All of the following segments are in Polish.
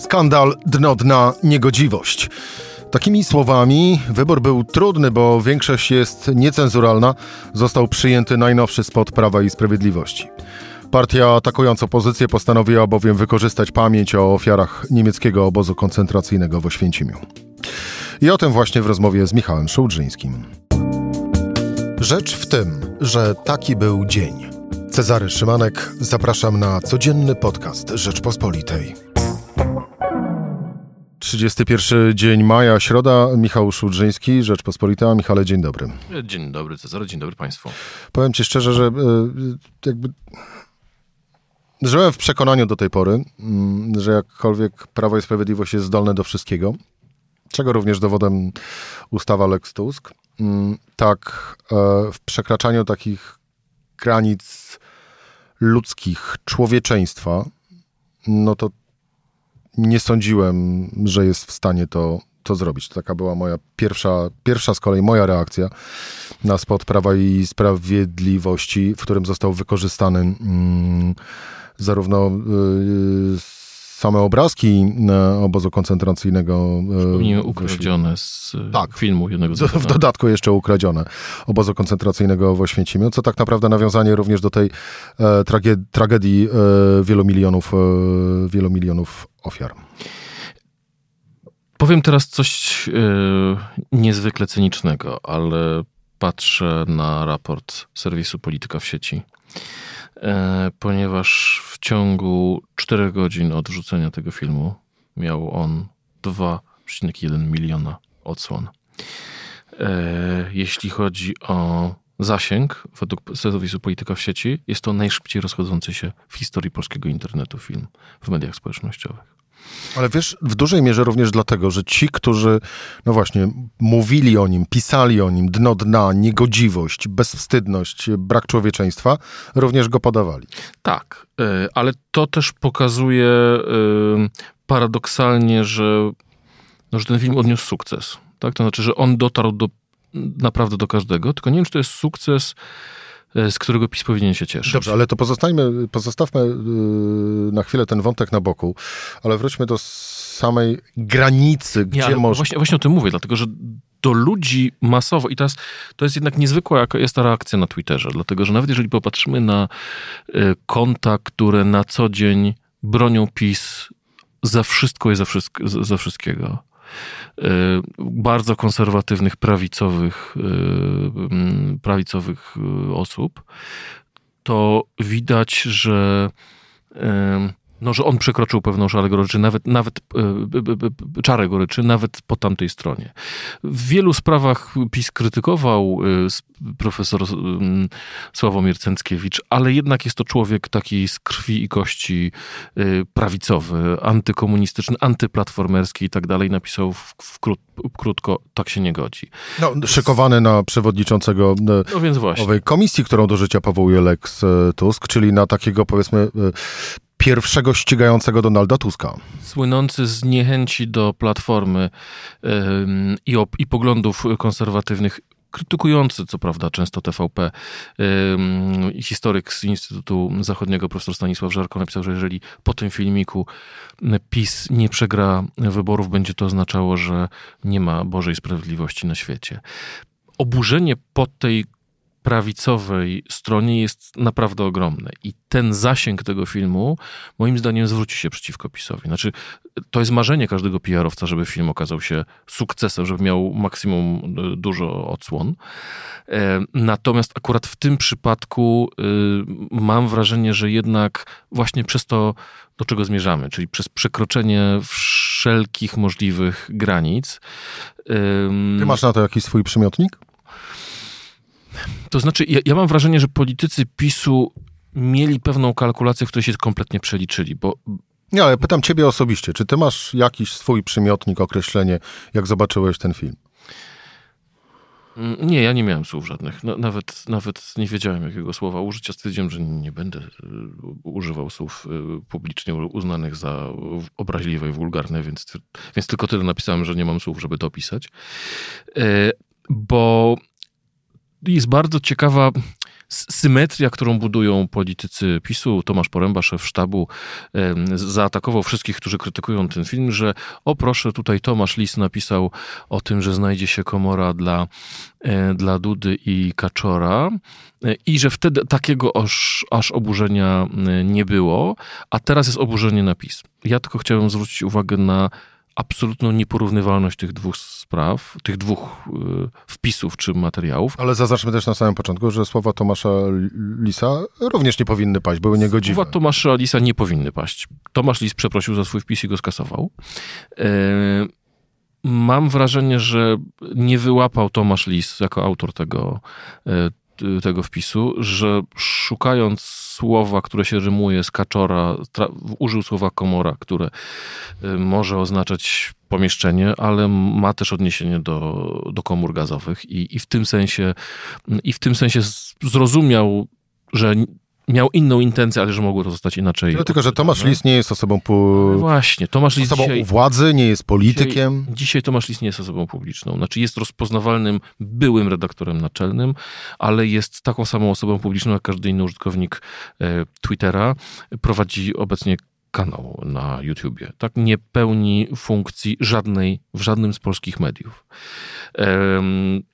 Skandal, dno dna, niegodziwość. Takimi słowami wybór był trudny, bo większość jest niecenzuralna. Został przyjęty najnowszy spot Prawa i Sprawiedliwości. Partia atakując opozycję postanowiła bowiem wykorzystać pamięć o ofiarach niemieckiego obozu koncentracyjnego w Oświęcimiu. I o tym właśnie w rozmowie z Michałem Szołdrzyńskim. Rzecz w tym, że taki był dzień. Cezary Szymanek, zapraszam na codzienny podcast Rzeczpospolitej. 31 dzień maja, środa, Michał Szudrzyński, Rzeczpospolita. Michale, dzień dobry. Dzień dobry Cezary, dzień dobry Państwu. Powiem Ci szczerze, że e, jakby żyłem w przekonaniu do tej pory, mm, że jakkolwiek Prawo i Sprawiedliwość jest zdolne do wszystkiego, czego również dowodem ustawa Lex Tusk, mm, tak e, w przekraczaniu takich granic ludzkich, człowieczeństwa, no to nie sądziłem, że jest w stanie to, to zrobić. To taka była moja pierwsza, pierwsza z kolei moja reakcja na spot Prawa i Sprawiedliwości, w którym został wykorzystany mm, zarówno y, same obrazki obozu koncentracyjnego. Przypomnijmy, ukradzione z tak, filmu jednego z W dodatku jeszcze ukradzione obozu koncentracyjnego w Oświęcimiu, co tak naprawdę nawiązanie również do tej e, tragedii, tragedii e, wielu milionów, e, wielu milionów ofiar. Powiem teraz coś e, niezwykle cynicznego, ale patrzę na raport serwisu Polityka w sieci E, ponieważ w ciągu 4 godzin od wrzucenia tego filmu miał on 2,1 miliona odsłon. E, jeśli chodzi o zasięg, według serwisu Polityka w sieci, jest to najszybciej rozchodzący się w historii polskiego internetu film w mediach społecznościowych. Ale wiesz, w dużej mierze również dlatego, że ci, którzy, no właśnie, mówili o nim, pisali o nim, dno dna, niegodziwość, bezwstydność, brak człowieczeństwa, również go podawali. Tak, e, ale to też pokazuje e, paradoksalnie, że, no, że ten film odniósł sukces. Tak? To znaczy, że on dotarł do, naprawdę do każdego, tylko nie wiem, czy to jest sukces z którego PiS powinien się cieszyć. Dobrze, ale to pozostajmy, pozostawmy y, na chwilę ten wątek na boku, ale wróćmy do samej granicy, gdzie może... Właśnie, właśnie o tym mówię, dlatego że do ludzi masowo i teraz to jest jednak niezwykła jaka jest ta reakcja na Twitterze, dlatego że nawet jeżeli popatrzymy na y, konta, które na co dzień bronią PiS za wszystko i za, wszystko, za wszystkiego, bardzo konserwatywnych, prawicowych, y, mm, prawicowych y, osób, to widać, że no, że on przekroczył pewną szalę goryczy, nawet, nawet e, czarę goryczy, nawet po tamtej stronie. W wielu sprawach PiS krytykował e, profesor Sławomir Cęckiewicz, ale jednak jest to człowiek taki z krwi i kości e, prawicowy, antykomunistyczny, antyplatformerski i tak dalej. Napisał w, w krót, krótko, tak się nie godzi. No, szykowany na przewodniczącego no owej komisji, którą do życia powołuje Lex Tusk, czyli na takiego powiedzmy pierwszego ścigającego Donalda Tuska. Słynący z niechęci do platformy yy, i, op- i poglądów konserwatywnych krytykujący, co prawda, często TVP. Yy, historyk z Instytutu Zachodniego, profesor Stanisław Żarko, napisał, że jeżeli po tym filmiku PiS nie przegra wyborów, będzie to oznaczało, że nie ma Bożej Sprawiedliwości na świecie. Oburzenie po tej prawicowej stronie jest naprawdę ogromne. I ten zasięg tego filmu, moim zdaniem, zwróci się przeciwko PiSowi. Znaczy, to jest marzenie każdego PR-owca, żeby film okazał się sukcesem, żeby miał maksimum e, dużo odsłon. E, natomiast akurat w tym przypadku e, mam wrażenie, że jednak właśnie przez to, do czego zmierzamy, czyli przez przekroczenie wszelkich możliwych granic. Ty masz na to jakiś swój przymiotnik? To znaczy, ja, ja mam wrażenie, że politycy PiSu mieli pewną kalkulację, w której się kompletnie przeliczyli, bo nie, ale pytam ciebie osobiście, czy ty masz jakiś swój przymiotnik, określenie, jak zobaczyłeś ten film? Mm, nie, ja nie miałem słów żadnych. No, nawet, nawet nie wiedziałem, jakiego słowa użyć. Stwierdziłem, że nie będę y, używał słów y, publicznie uznanych za obraźliwe i wulgarne, więc, więc tylko tyle napisałem, że nie mam słów, żeby to opisać. E, bo jest bardzo ciekawa symetria, którą budują politycy PiSu, Tomasz Poręba, szef sztabu, zaatakował wszystkich, którzy krytykują ten film, że o proszę, tutaj Tomasz Lis napisał o tym, że znajdzie się komora dla, e, dla Dudy i Kaczora e, i że wtedy takiego aż, aż oburzenia e, nie było, a teraz jest oburzenie na PiS. Ja tylko chciałem zwrócić uwagę na absolutną nieporównywalność tych dwóch spraw, tych dwóch y, wpisów czy materiałów. Ale zaznaczmy też na samym początku, że słowa Tomasza Lisa również nie powinny paść, były niegodziwe. Słowa Tomasza Lisa nie powinny paść. Tomasz Lis przeprosił za swój wpis i go skasował. E, mam wrażenie, że nie wyłapał Tomasz Lis jako autor tego, e, tego wpisu, że szukając słowa, które się rymuje z kaczora, użył słowa komora, które y, może oznaczać pomieszczenie, ale ma też odniesienie do, do komór gazowych i, i w tym sensie i w tym sensie zrozumiał, że miał inną intencję, ale że mogło to zostać inaczej. No, tylko, że Tomasz Lis nie jest osobą pu... No właśnie, Tomasz Lis osobą dzisiaj, władzy, nie jest politykiem. Dzisiaj, dzisiaj Tomasz Lis nie jest osobą publiczną. Znaczy jest rozpoznawalnym byłym redaktorem naczelnym, ale jest taką samą osobą publiczną jak każdy inny użytkownik e, Twittera. Prowadzi obecnie kanał na YouTubie. Tak nie pełni funkcji żadnej w żadnym z polskich mediów.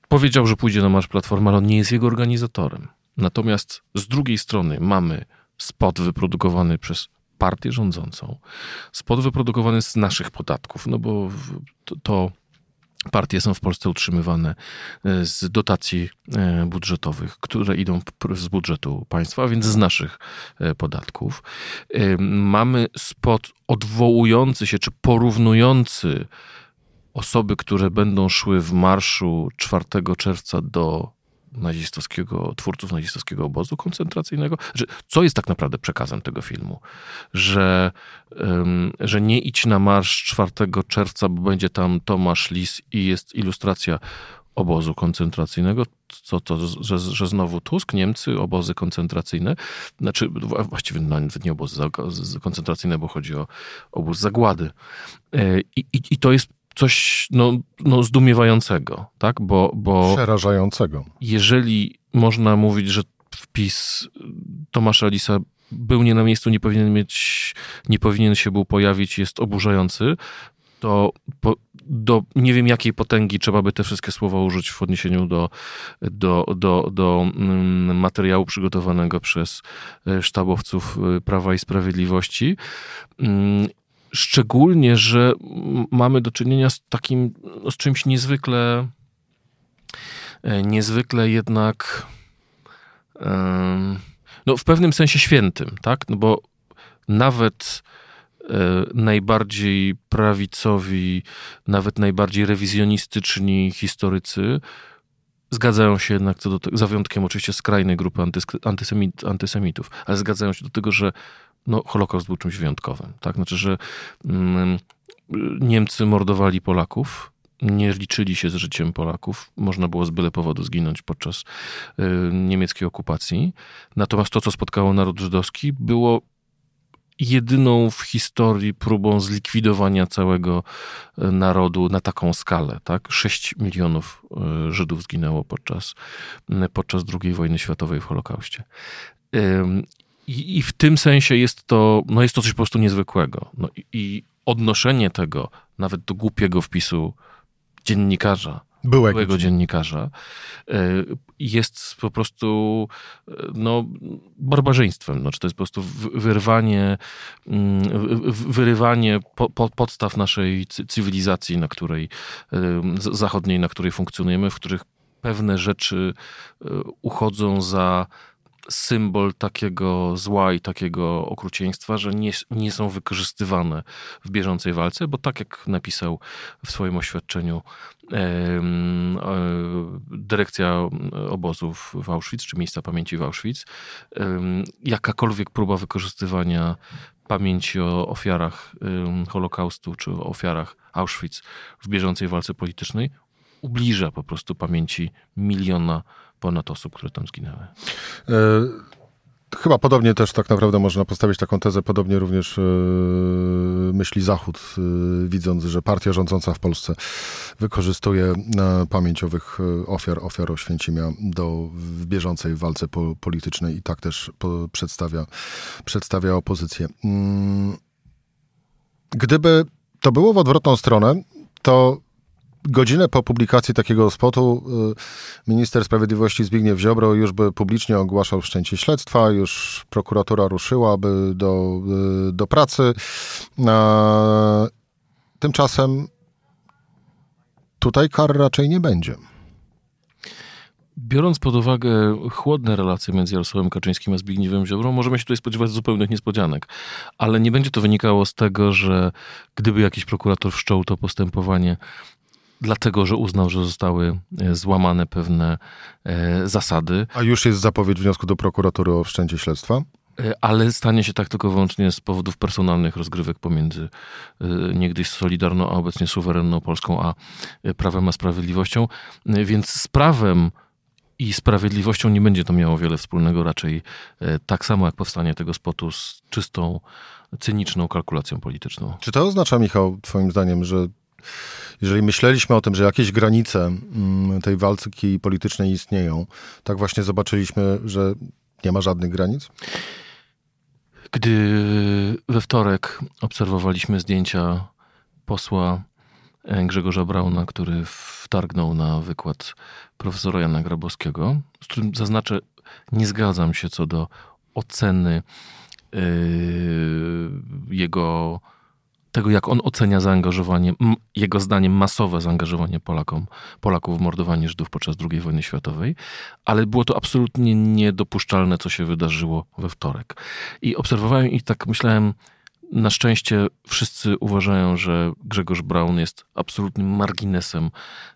Powiedział, że pójdzie na Marsz Platformy, ale on nie jest jego organizatorem. Natomiast z drugiej strony mamy spot wyprodukowany przez partię rządzącą, spot wyprodukowany z naszych podatków, no bo to, partie są w Polsce utrzymywane e, z dotacji e, budżetowych, które idą z budżetu państwa, a więc z naszych e, podatków. Mamy spot odwołujący się czy porównujący osoby, które będą szły w marszu 4 czerwca do nazistowskiego, twórców nazistowskiego obozu koncentracyjnego. Że, co jest tak naprawdę przekazem tego filmu? Że, um, że nie idź na marsz 4 czerwca, bo będzie tam Tomasz Lis i jest ilustracja obozu koncentracyjnego, co to, że, że znowu Tusk, Niemcy, obozy koncentracyjne, znaczy właściwie nawet nie obozy koncentracyjne, bo chodzi o obóz zagłady. E, I, i, i to jest coś no, no zdumiewającego, tak? Bo, bo Przerażającego. Jeżeli można mówić, że wpis Tomasza Lisa był nie na miejscu, nie powinien mieć, nie powinien się był pojawić, jest oburzający, to po, do nie wiem jakiej potęgi trzeba by te wszystkie słowa użyć w odniesieniu do, do, do, do mm, materiału przygotowanego przez e, sztabowców e, Prawa i Sprawiedliwości. Szczególnie, że mamy do czynienia z takim, z czymś niezwykle, e, niezwykle jednak, no w pewnym sensie świętym, tak? No bo nawet e, najbardziej prawicowi, nawet najbardziej rewizjonistyczni historycy zgadzają się jednak co do tego, za wyjątkiem oczywiście skrajnej grupy antysemit, antysemitów, ale zgadzają się do tego, że no, Holokaust był czymś wyjątkowym. Tak? Znaczy, że mm, Niemcy mordowali Polaków, nie liczyli się z życiem Polaków. Można było z byle powodu zginąć podczas y, niemieckiej okupacji. Natomiast to, co spotkało naród żydowski, było jedyną w historii próbą zlikwidowania całego y, narodu na taką skalę. Tak? 6 milionów y, Żydów zginęło podczas, podczas II wojny światowej w Holokauście. I, I, w tym sensie jest to, no jest to coś po prostu niezwykłego. No i, i odnoszenie tego nawet do głupiego wpisu dziennikarza, byłego, byłego dziennikarza, e, jest po prostu e, no, barbarzyństwem. Znaczy to jest po prostu wyrwanie, mm, wyrywanie po, po, podstaw naszej cywilizacji, na której, e, zachodniej, na której funkcjonujemy, w których pewne rzeczy uchodzą za symbol takiego zła i takiego okrucieństwa, że nie, nie są wykorzystywane w bieżącej walce, bo tak jak napisał w swoim oświadczeniu e, dyrekcja obozów w Auschwitz, czy miejsca pamięci w Auschwitz, jakakolwiek próba wykorzystywania pamięci o ofiarach Holokaustu, czy o ofiarach Auschwitz w bieżącej walce politycznej ubliża po prostu pamięci miliona ponad osób, które tam zginęły. E, chyba podobnie też tak naprawdę można postawić taką tezę, podobnie również yy, myśli Zachód, yy, widząc, że partia rządząca w Polsce wykorzystuje yy, pamięć owych ofiar, ofiar Oświęcimia do, w bieżącej walce po, politycznej i tak też po, przedstawia, przedstawia opozycję. Mm, gdyby to było w odwrotną stronę, to godzinę po publikacji takiego spotu y, minister sprawiedliwości Zbigniew Ziobro już by publicznie ogłaszał wszczęcie śledztwa, już prokuratura ruszyłaby do, y, do pracy. Tymczasem tutaj kar raczej nie będzie. Biorąc pod uwagę chłodne relacje między Jarosławem Kaczyńskim a Zbigniewem Ziobrą, możemy się tutaj spodziewać zupełnych niespodzianek. Ale nie będzie to wynikało z tego, że gdyby jakiś prokurator wszczął to postępowanie dlatego, że uznał, że zostały e, złamane pewne e, zasady. A już jest zapowiedź wniosku do prokuratury o wszczęcie śledztwa? E, ale stanie się tak tylko wyłącznie z powodów personalnych rozgrywek pomiędzy niegdyś Solidarną, a obecnie suwerenną Polską, a prawem a sprawiedliwością. Więc z prawem i sprawiedliwością nie będzie to miało wiele wspólnego, raczej tak samo jak powstanie tego spotu z czystą, cyniczną kalkulacją polityczną. Czy to oznacza, Michał, Twoim zdaniem, że jeżeli myśleliśmy o tym, że jakieś granice mm, tej walki politycznej istnieją, tak właśnie zobaczyliśmy, że nie ma żadnych granic? Gdy we wtorek obserwowaliśmy zdjęcia posła e, Grzegorza Brauna, który wtargnął na wykład profesora Jana Grabowskiego, z którym zaznaczę, nie zgadzam się co do oceny yy, jego tego, jak on ocenia zaangażowanie, jego zdaniem masowe zaangażowanie Polakom, Polaków w mordowanie Żydów podczas II wojny światowej, ale było to absolutnie niedopuszczalne, co się wydarzyło we wtorek. I obserwowałem i tak myślałem, na szczęście wszyscy uważają, że Grzegorz Braun jest absolutnym marginesem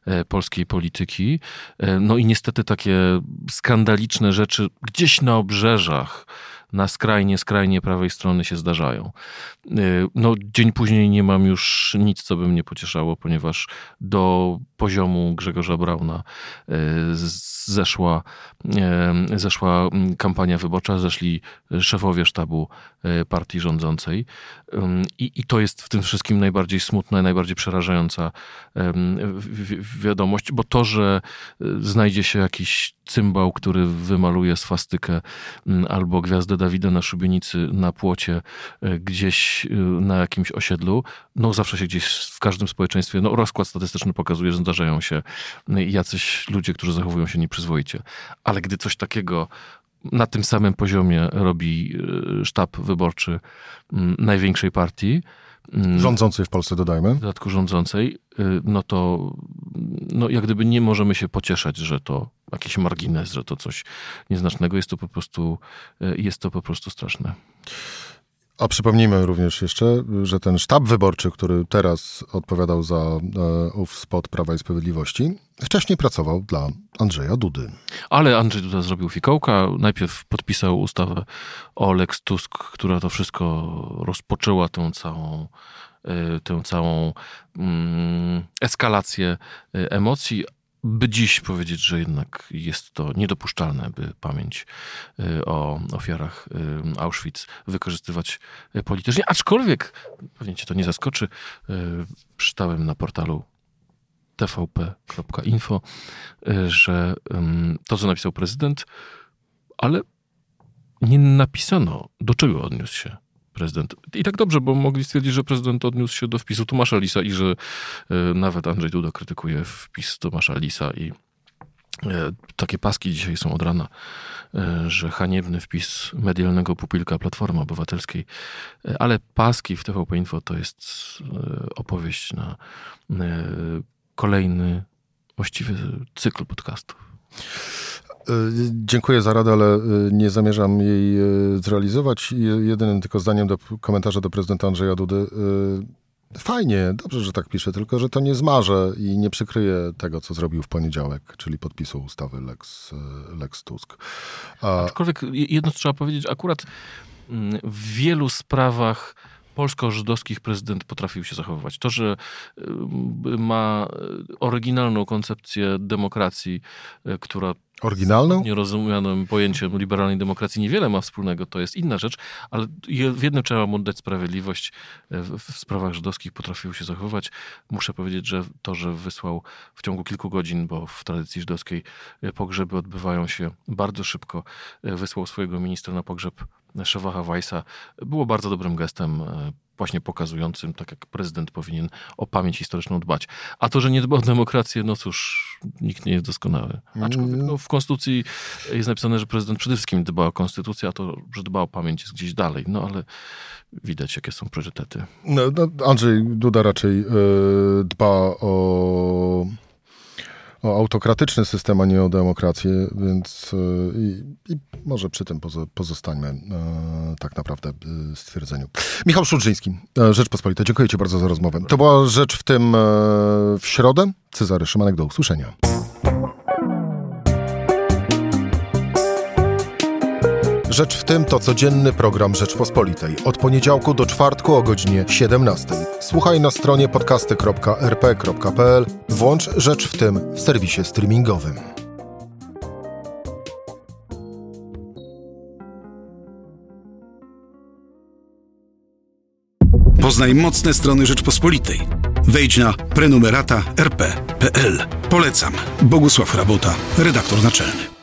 e, polskiej polityki. E, no i niestety takie skandaliczne rzeczy gdzieś na obrzeżach na skrajnie, skrajnie prawej strony się zdarzają. Y, no, dzień później nie mam już nic, co by mnie pocieszało, ponieważ do poziomu Grzegorza Brauna y, zeszła, zeszła kampania wyborcza, zeszli szefowie sztabu partii rządzącej. I, I to jest w tym wszystkim najbardziej smutna najbardziej przerażająca wiadomość, bo to, że znajdzie się jakiś cymbał, który wymaluje swastykę albo gwiazdę Dawida na szubienicy na płocie gdzieś na jakimś osiedlu, no zawsze się gdzieś w każdym społeczeństwie, no rozkład statystyczny pokazuje, że zdarzają się jacyś ludzie, którzy zachowują się nieprzyzwoicie. Ale gdy coś takiego na tym samym poziomie robi y, sztab wyborczy mm, największej partii. Mm, rządzącej w Polsce, dodajmy. W dodatku rządzącej, y, no to no jak gdyby nie możemy się pocieszać, że to jakiś margines, że to coś nieznacznego. Jest to po prostu, y, jest to po prostu straszne. A przypomnijmy również jeszcze, że ten sztab wyborczy, który teraz odpowiadał za e, ów spot Prawa i Sprawiedliwości, wcześniej pracował dla Andrzeja Dudy. Ale Andrzej Duda zrobił fikołka. Najpierw podpisał ustawę o Lex Tusk, która to wszystko rozpoczęła tę całą e, tę całą mm, eskalację e, emocji, by dziś powiedzieć, że jednak jest to niedopuszczalne, by pamięć y, o ofiarach y, Auschwitz wykorzystywać y, politycznie. Aczkolwiek, pewnie cię to nie zaskoczy, czytałem na portalu tvp.info, że to, co napisał prezydent, ale nie napisano, do czego odniósł się prezydent. I tak dobrze, bo mogli stwierdzić, że prezydent odniósł się do wpisu Tomasza Lisa i że e, nawet Andrzej Duda krytykuje wpis Tomasza Lisa i e, takie paski dzisiaj są od rana, e, że haniebny wpis medialnego pupilka Platformy Obywatelskiej, ale paski w TVP Info to jest opowieść na kolejny właściwy cykl podcastów. E, dziękuję za radę, ale e, nie zamierzam jej e, zrealizować. Jedynym tylko zdaniem do komentarza do prezydenta Andrzeja Dudy. Fajnie, dobrze, że tak pisze, tylko że to nie zmarze i nie przykryje tego, co zrobił w poniedziałek, czyli podpisu ustawy Lex, Lex Tusk. A... Aczkolwiek jedno trzeba powiedzieć, akurat mm, w wielu sprawach polsko-żydowskich prezydent potrafił się zachowywać. To, że y, ma oryginalną koncepcję demokracji, y, która Oryginalną? Nierozumianym pojęciem liberalnej demokracji niewiele ma wspólnego, to jest inna rzecz, ale w jednym trzeba mu oddać sprawiedliwość. W, w sprawach żydowskich potrafił się zachowywać. Muszę powiedzieć, że to, że wysłał w ciągu kilku godzin, bo w tradycji żydowskiej pogrzeby odbywają się bardzo szybko, wysłał swojego ministra na pogrzeb Szewacha Weissa, było bardzo dobrym gestem właśnie pokazującym, tak jak prezydent powinien o pamięć historyczną dbać. A to, że nie dba o demokrację, no cóż, nikt nie jest doskonały. Aczkolwiek no, w Konstytucji jest napisane, że prezydent przede wszystkim dba o konstytucję, a to, że dba o pamięć jest gdzieś dalej. No ale widać, jakie są priorytety. No, no Andrzej Duda raczej yy, dba o o autokratyczny system, a nie o demokrację, więc e, i, i może przy tym pozostańmy e, tak naprawdę e, stwierdzeniu. Michał Szulżyński, Rzeczpospolita, dziękuję Ci bardzo za rozmowę. To była rzecz w tym w środę. Cezary Szymanek, do usłyszenia. Rzecz w tym to codzienny program Rzeczpospolitej. Od poniedziałku do czwartku o godzinie 17. Słuchaj na stronie podcasty.rp.pl. Włącz Rzecz w tym w serwisie streamingowym. Poznaj mocne strony Rzeczpospolitej. Wejdź na prenumerata rp.pl. Polecam. Bogusław Rabota, redaktor naczelny.